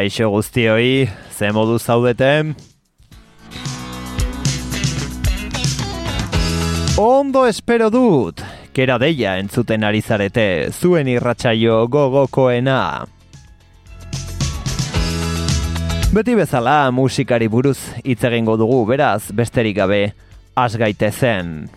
Kaixo guztioi, ze modu zaudeten? Ondo espero dut, kera deia entzuten ari zarete, zuen irratsaio gogokoena. Beti bezala musikari buruz hitz egingo dugu, beraz, besterik gabe, has gaitezen.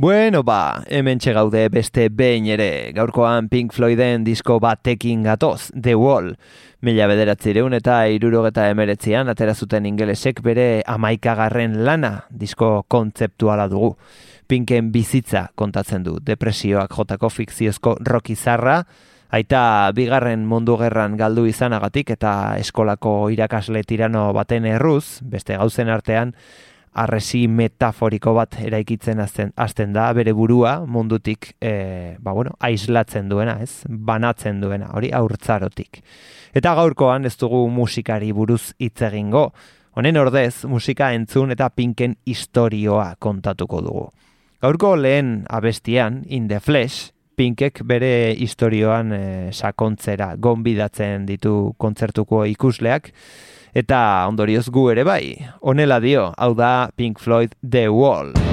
Bueno, ba, hemen gaude beste behin ere, gaurkoan Pink Floyden disko batekin gatoz, The Wall. Mila bederatzireun eta irurogeta emeretzian, atera zuten ingelesek bere amaikagarren lana, disko kontzeptuala dugu. Pinken bizitza kontatzen du, depresioak jotako fikziozko roki zarra, aita bigarren mundu gerran galdu izanagatik eta eskolako irakasle tirano baten erruz, beste gauzen artean, arresi metaforiko bat eraikitzen azten, azten da bere burua mundutik e, ba, bueno, aislatzen duena, ez? Banatzen duena, hori aurtzarotik. Eta gaurkoan ez dugu musikari buruz hitz egingo. Honen ordez, musika entzun eta pinken istorioa kontatuko dugu. Gaurko lehen abestian, In the Flesh, Pinkek bere historioan e, sakontzera gonbidatzen ditu kontzertuko ikusleak, Eta ondorioz gu ere bai, honela dio, hau da Pink Floyd The Wall.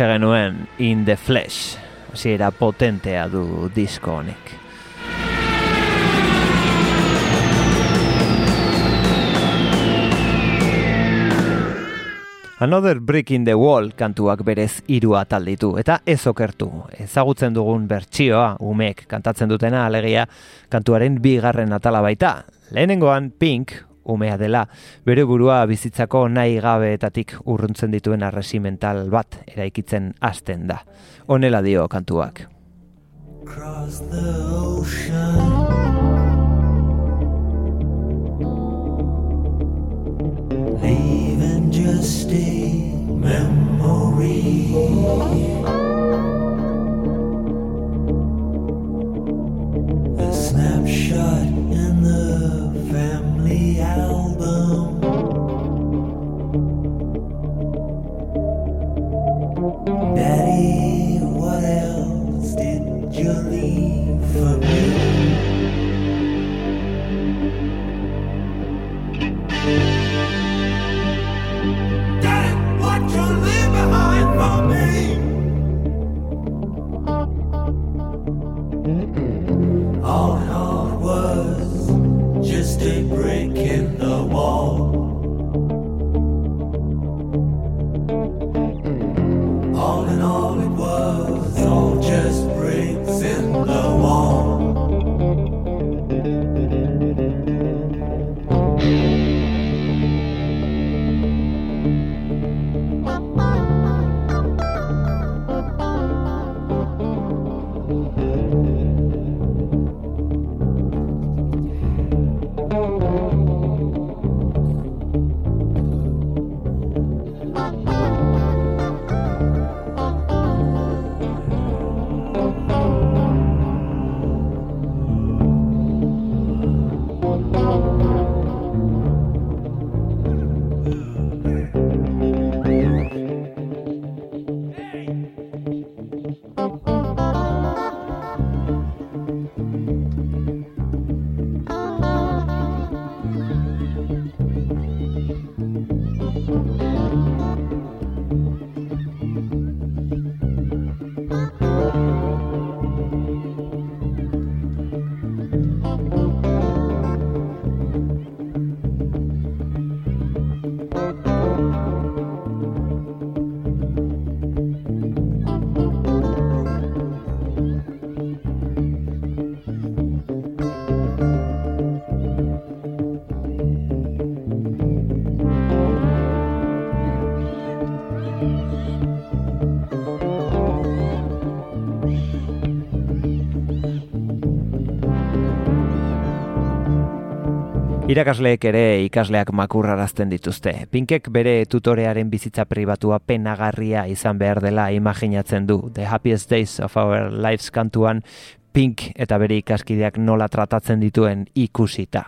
Hortxe genuen In The Flesh. Hasiera potentea du disko honek. Another Brick in the Wall kantuak berez hiru atal ditu eta ez okertu. Ezagutzen dugun bertsioa umek kantatzen dutena alegia kantuaren bigarren atala baita. Lehenengoan Pink umea dela bere burua bizitzako nahi gabeetatik urruntzen dituen arresimental bat eraikitzen hasten da. Honela dio kantuak. Cross the ocean leaving just a memory. Snapshot in the family Daddy, what else did you leave Irakasleek ere ikasleak makurrarazten dituzte. Pinkek bere tutorearen bizitza pribatua penagarria izan behar dela imaginatzen du. The happiest days of our lives kantuan Pink eta bere ikaskideak nola tratatzen dituen ikusita.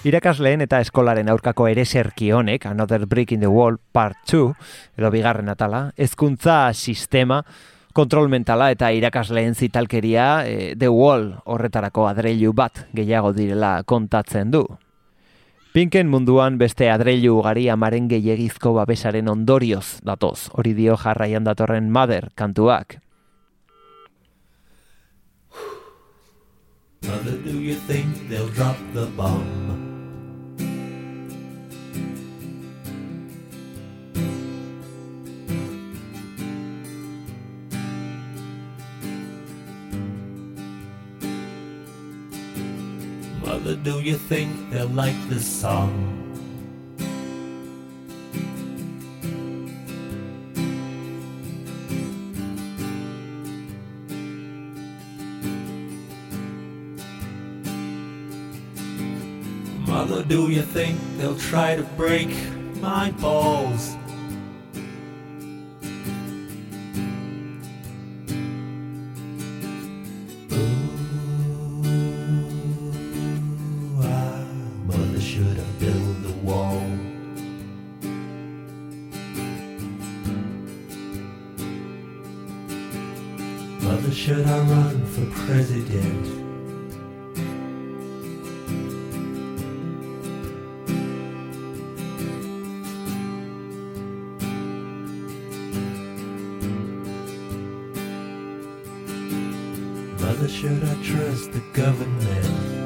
Irakasleen eta eskolaren aurkako ereserki honek, Another Brick in the Wall Part 2, edo bigarren atala, hezkuntza sistema, kontrol mentala eta irakasleen zitalkeria e, The Wall horretarako adreilu bat gehiago direla kontatzen du. Pinken munduan beste adreilu ugari amaren gehiagizko babesaren ondorioz datoz, hori dio jarraian datorren Mother kantuak. Mother, do you think they'll drop the bomb? Mother, do you think they'll like this song? Mother, do you think they'll try to break my balls? Should I trust the government?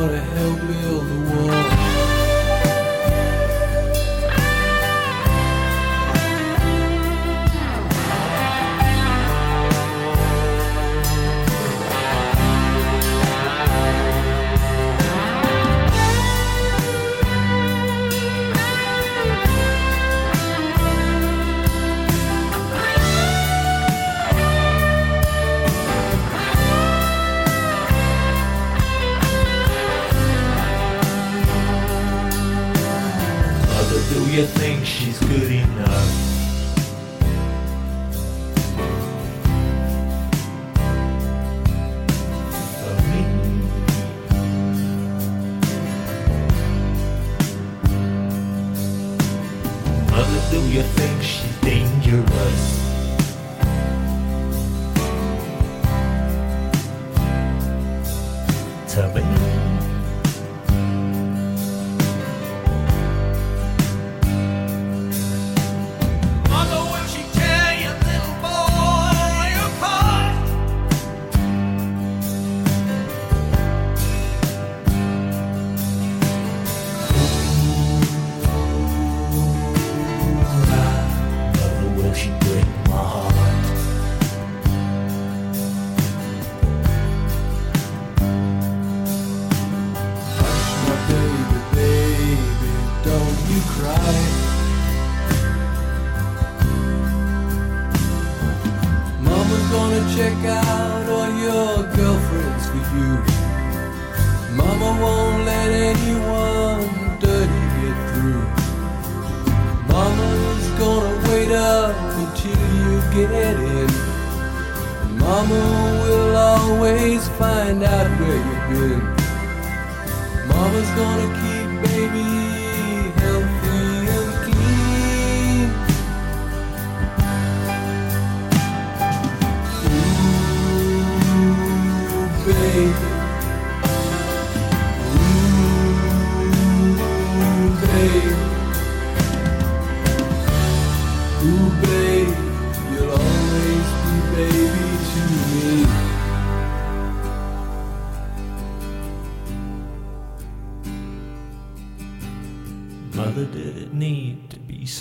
gonna help build the wall. Mama won't let anyone dirty get through. Mama's gonna wait up until you get in. Mama will always find out where you've been. Mama's gonna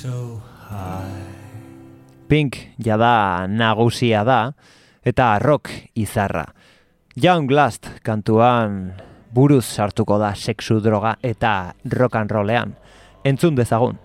so Pink jada nagusia da eta rock izarra. Young Last kantuan buruz sartuko da sexu droga eta rock and rollean. Entzun dezagun.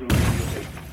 Room is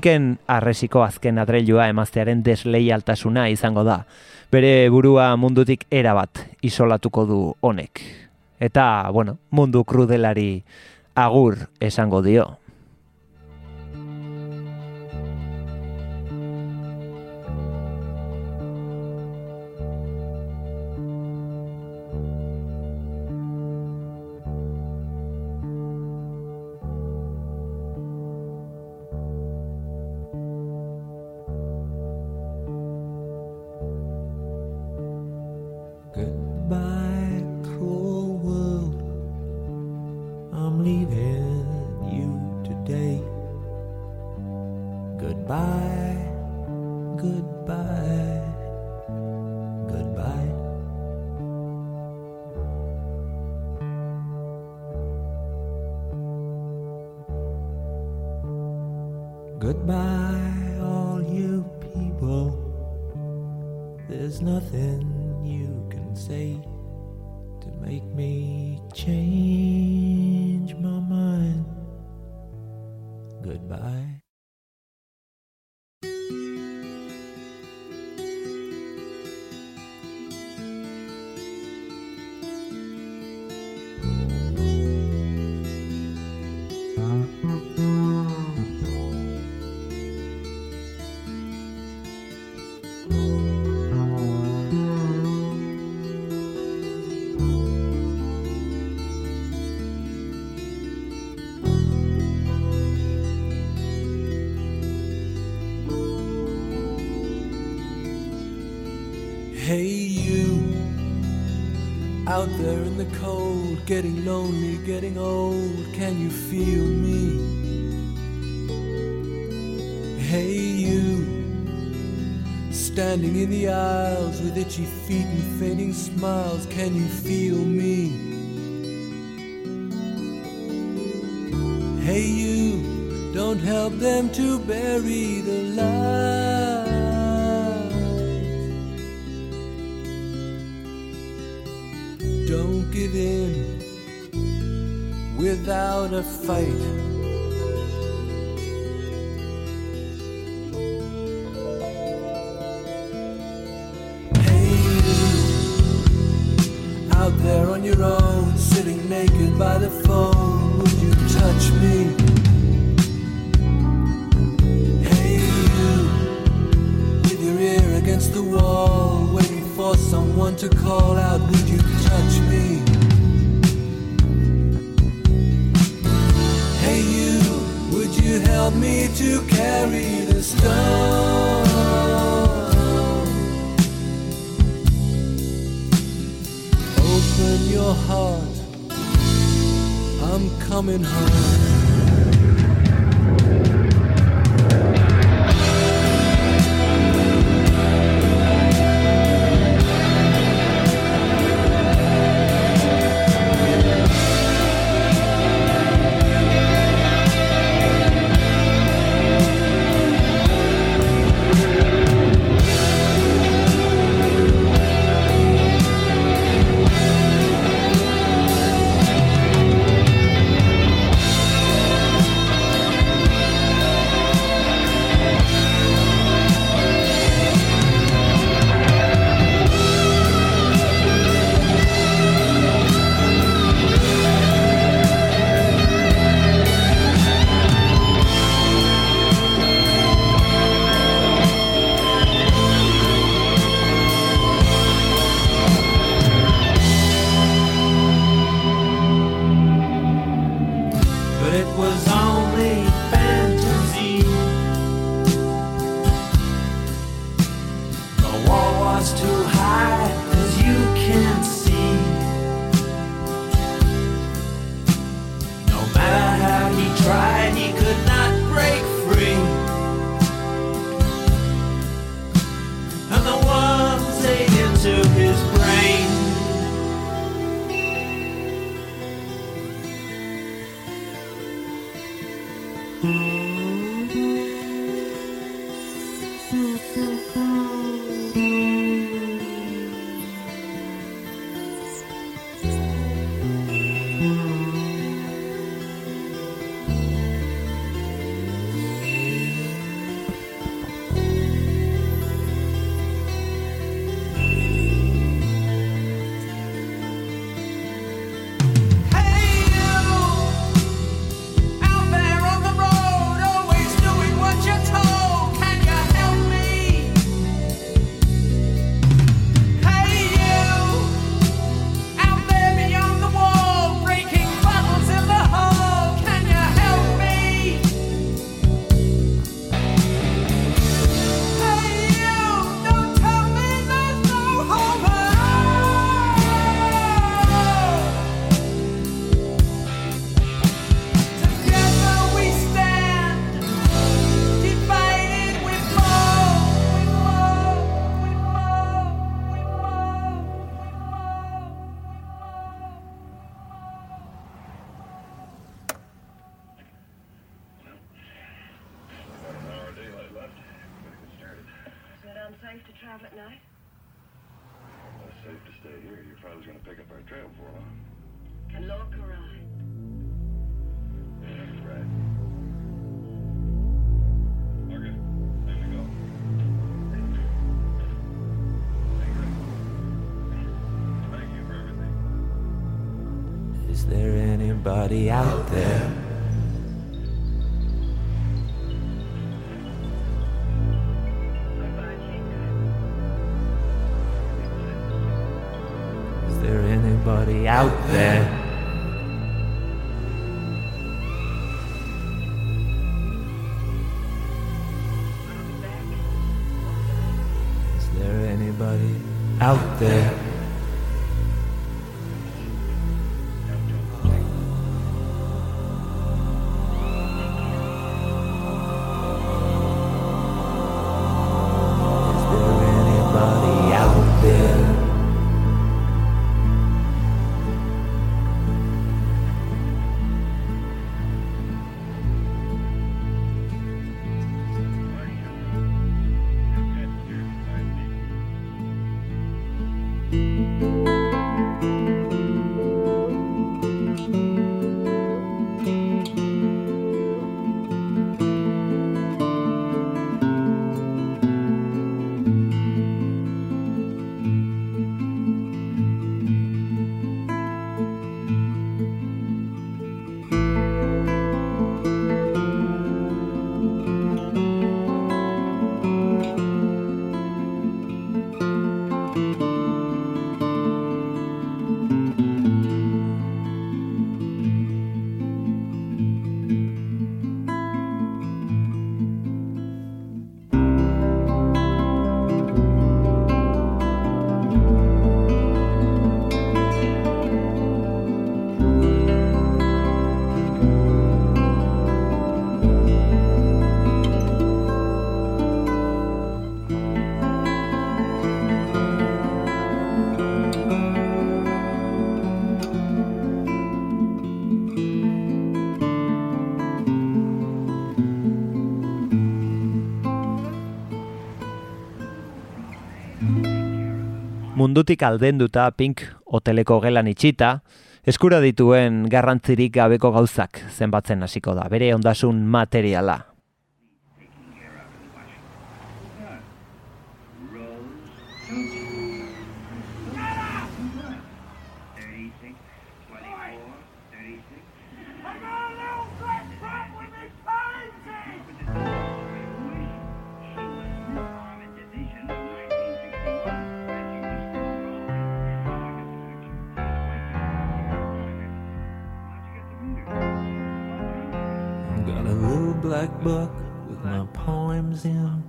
Pinken arresiko azken adreilua emaztearen desleialtasuna izango da. Bere burua mundutik erabat isolatuko du honek. Eta, bueno, mundu krudelari agur esango dio. Out there in the cold, getting lonely, getting old. Can you feel me? Hey, you standing in the aisles with itchy feet and fading smiles. Can you feel me? Hey, you don't help them to bury the light. Give in without a fight. Hey, you, out there on your own, sitting naked by the phone, would you touch me? Hey, you, with your ear against the wall, waiting for someone to call out, would you touch me? Hey, you, would you help me to carry the stone? Open your heart, I'm coming home. Anybody out there? Mundutik aldenduta Pink hoteleko gelan itxita, eskura dituen garrantzirik gabeko gauzak zenbatzen hasiko da, bere ondasun materiala. Got a little black book with my poems in.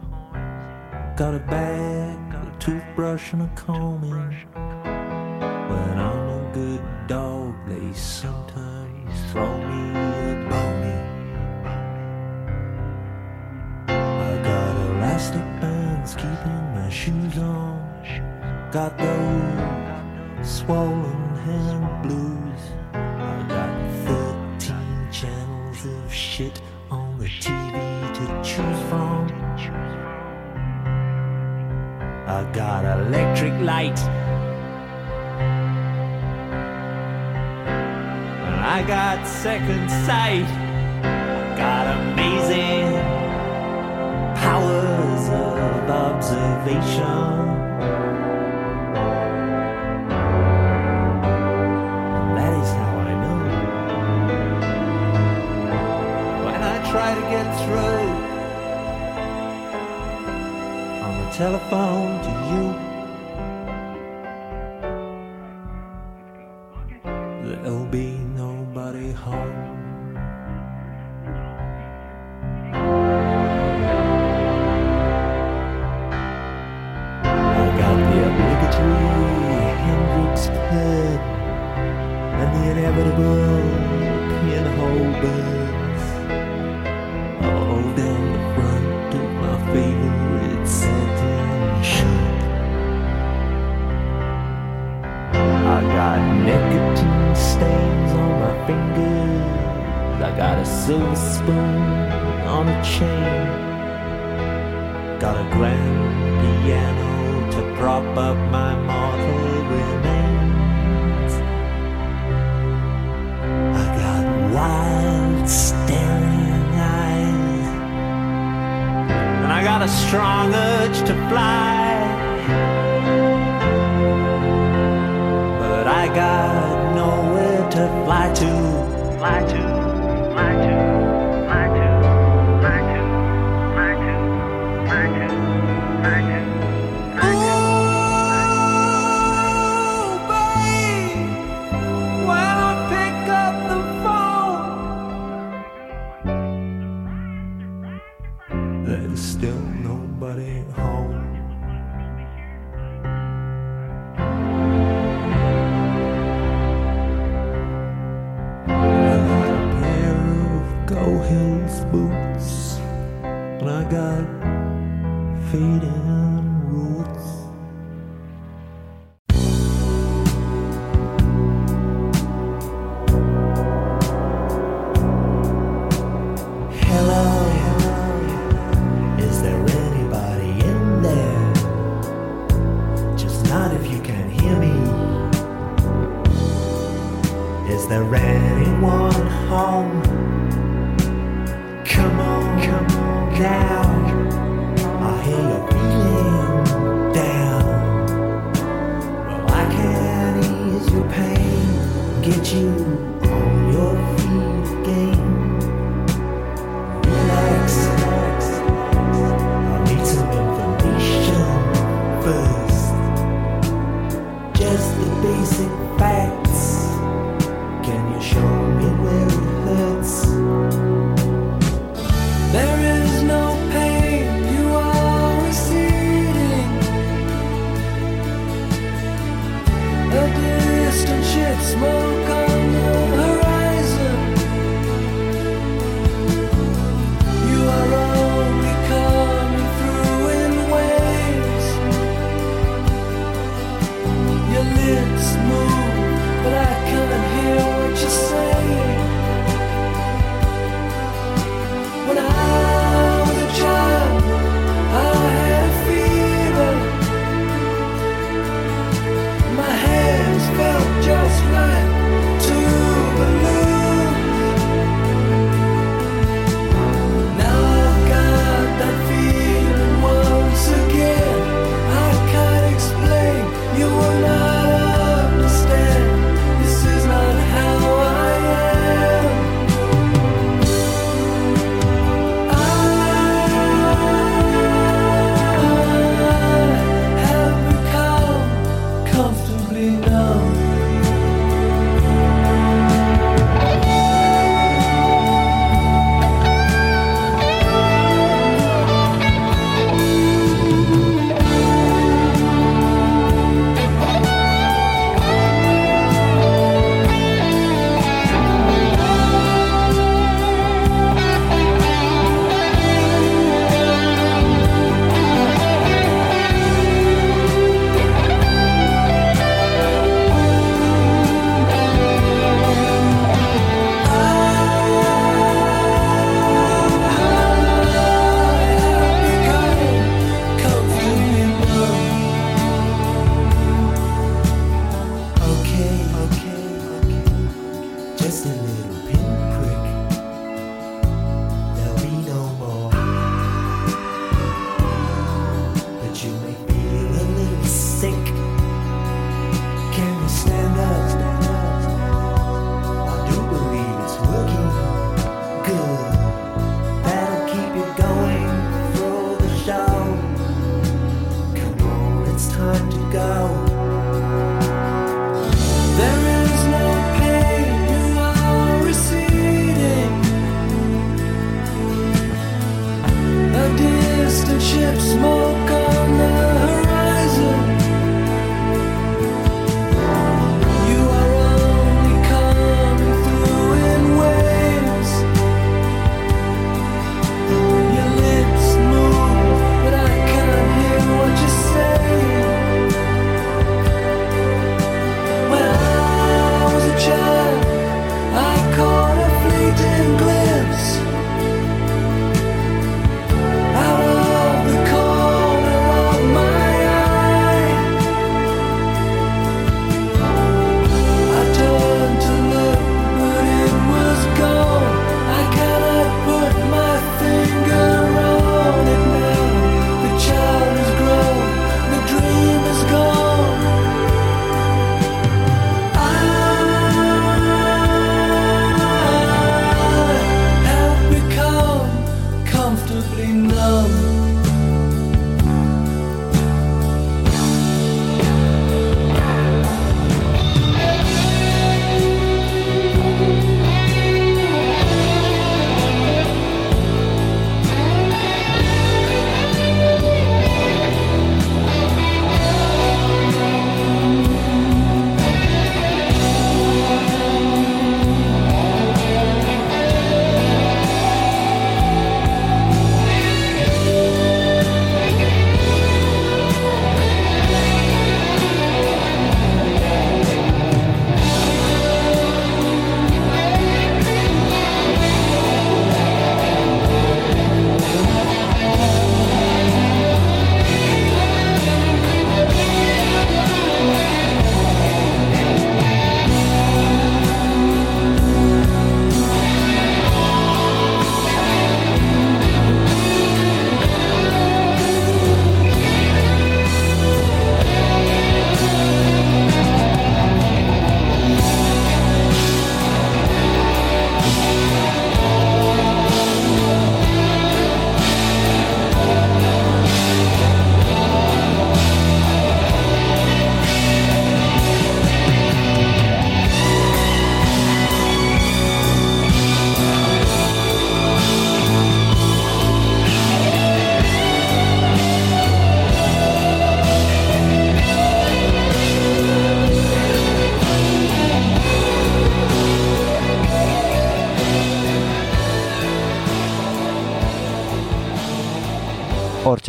Got a bag, got a toothbrush and a comb in. When I'm a good dog, they sometimes throw me a bone. I got elastic bands keeping my shoes on. Got those swollen hand blues. And I got second sight. I got amazing powers of observation. That I got nicotine stains on my fingers. I got a silver spoon on a chain. Got a grand piano to prop up my mortal remains. I got wild staring eyes. And I got a strong urge to fly. got nowhere to fly to. Fly to. getting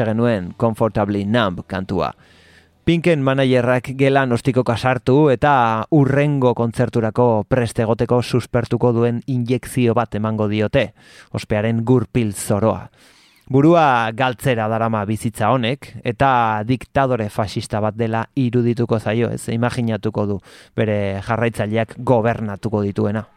hortxe genuen Comfortably Numb kantua. Pinken managerrak gelan ostikoka sartu eta urrengo kontzerturako prestegoteko suspertuko duen injekzio bat emango diote, ospearen gurpil zoroa. Burua galtzera darama bizitza honek eta diktadore fascista bat dela irudituko zaio, ez imaginatuko du bere jarraitzaileak gobernatuko dituena.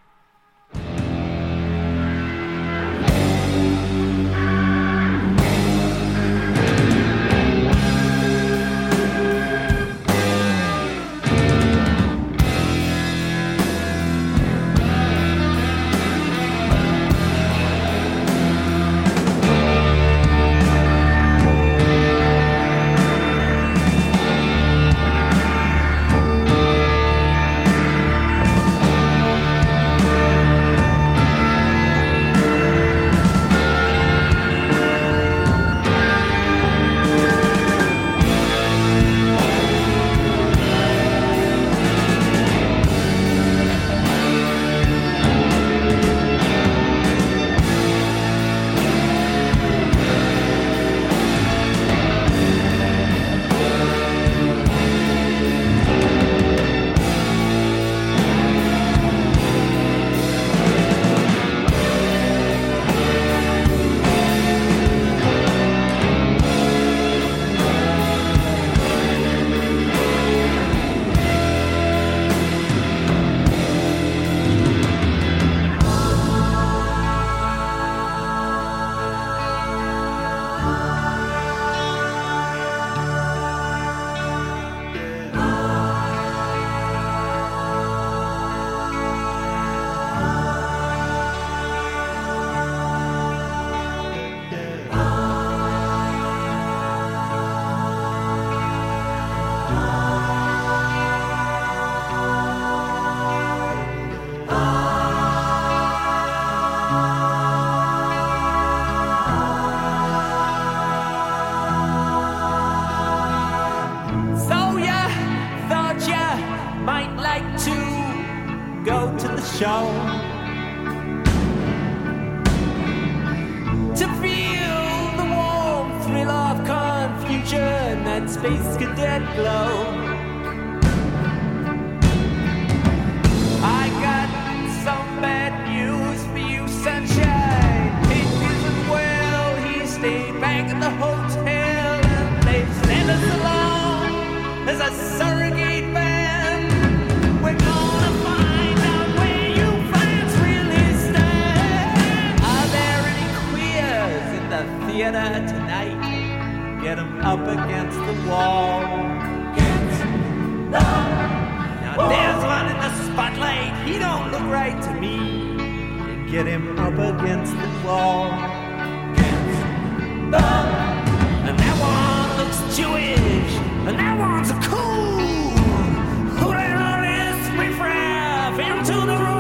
Up against the wall. Now there's one in the spotlight. He don't look right to me. Get him up against the wall. And that one looks Jewish. And that one's cool. Who the hell is riffraff into the room?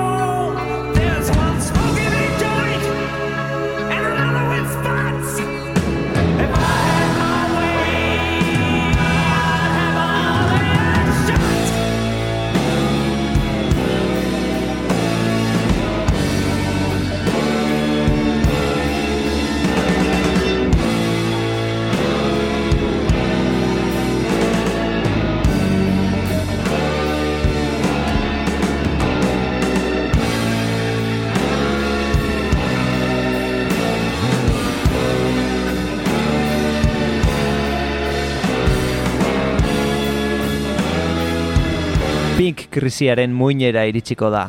Pink krisiaren muinera iritsiko da.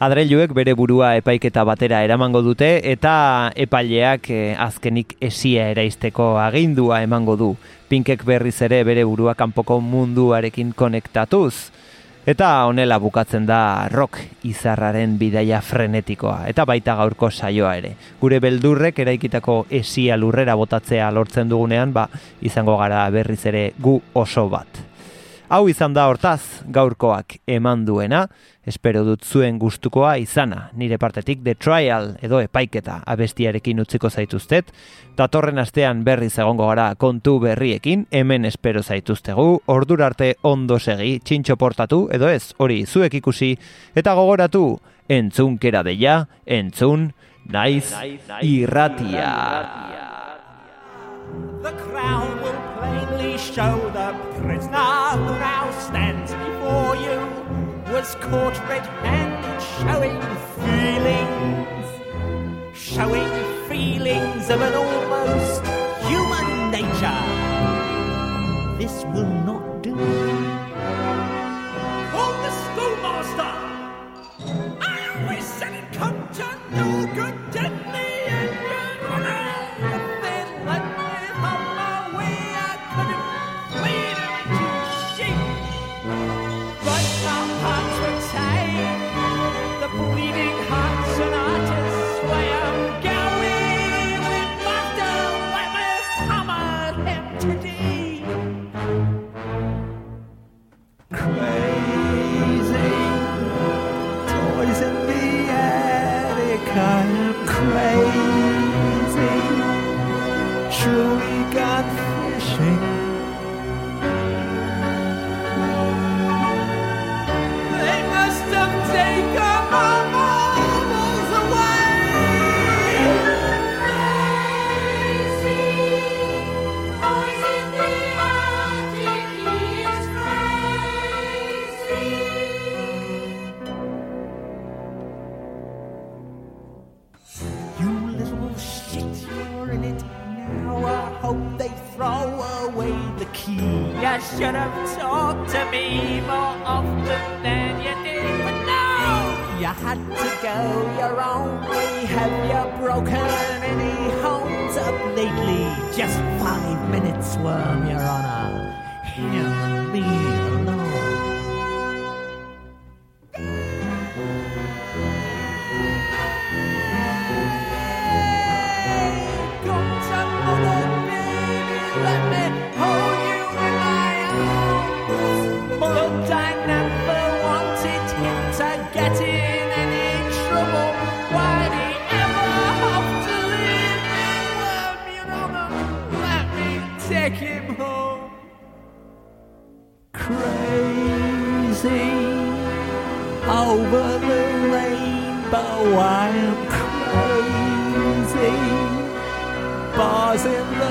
Adreiluek bere burua epaiketa batera eramango dute eta epaileak eh, azkenik esia eraisteko agindua emango du. Pinkek berriz ere bere burua kanpoko munduarekin konektatuz. Eta honela bukatzen da rock izarraren bidaia frenetikoa, eta baita gaurko saioa ere. Gure beldurrek eraikitako esia lurrera botatzea lortzen dugunean, ba, izango gara berriz ere gu oso bat. Hau izan da hortaz gaurkoak eman duena, espero dut zuen gustukoa izana, nire partetik The Trial edo epaiketa abestiarekin utziko zaituztet, datorren astean berriz egongo gara kontu berriekin, hemen espero zaituztegu, ordura arte ondo segi, txintxo portatu, edo ez, hori zuek ikusi, eta gogoratu, entzun kera deia, entzun, naiz, irratia. The crown will plainly show the prisoner who now stands before you was caught red-handed showing feelings, showing feelings of an almost human nature. This will not do. Call the schoolmaster! Ah, I always said it come to no good, didn't me? Should have talked to me more often than you did, but no! You had to go your own way. Have you broken any homes up lately? Just five minutes, worm, your honor. And me Bars in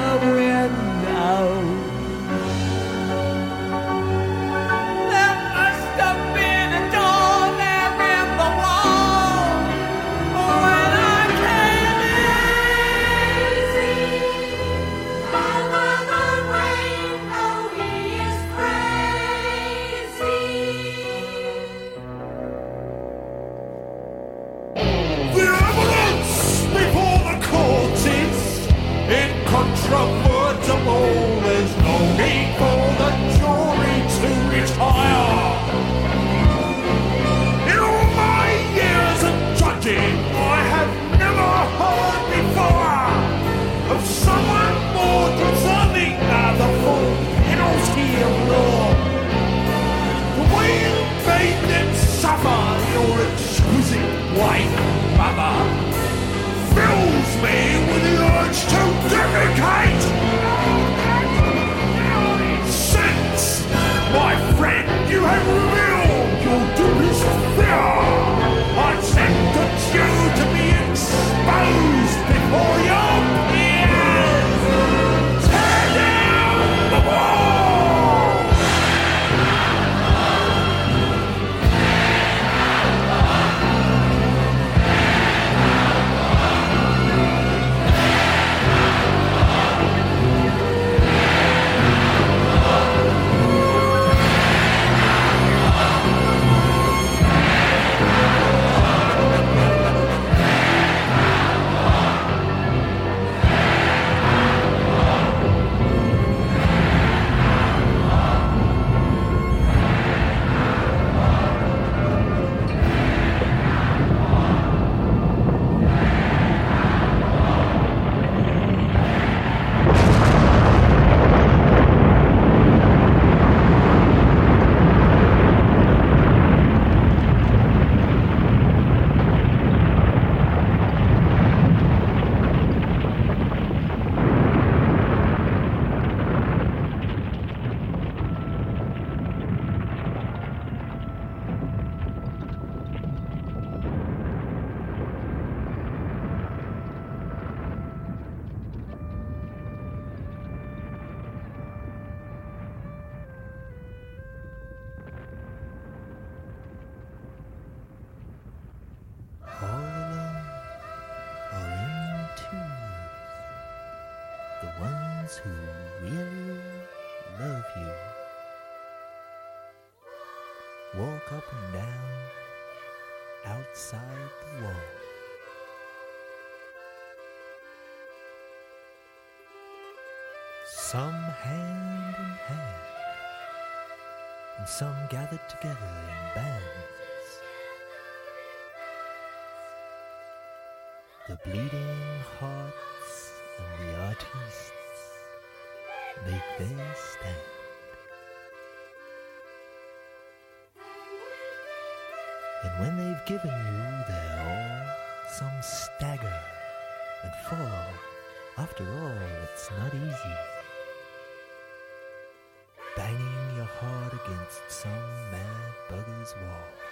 retire. Before you! Some hand in hand, and some gathered together in bands. The bleeding hearts and the artists make their stand. And when they've given you their all, some stagger and fall. After all, it's not easy. Banging your heart against some mad bugger's wall.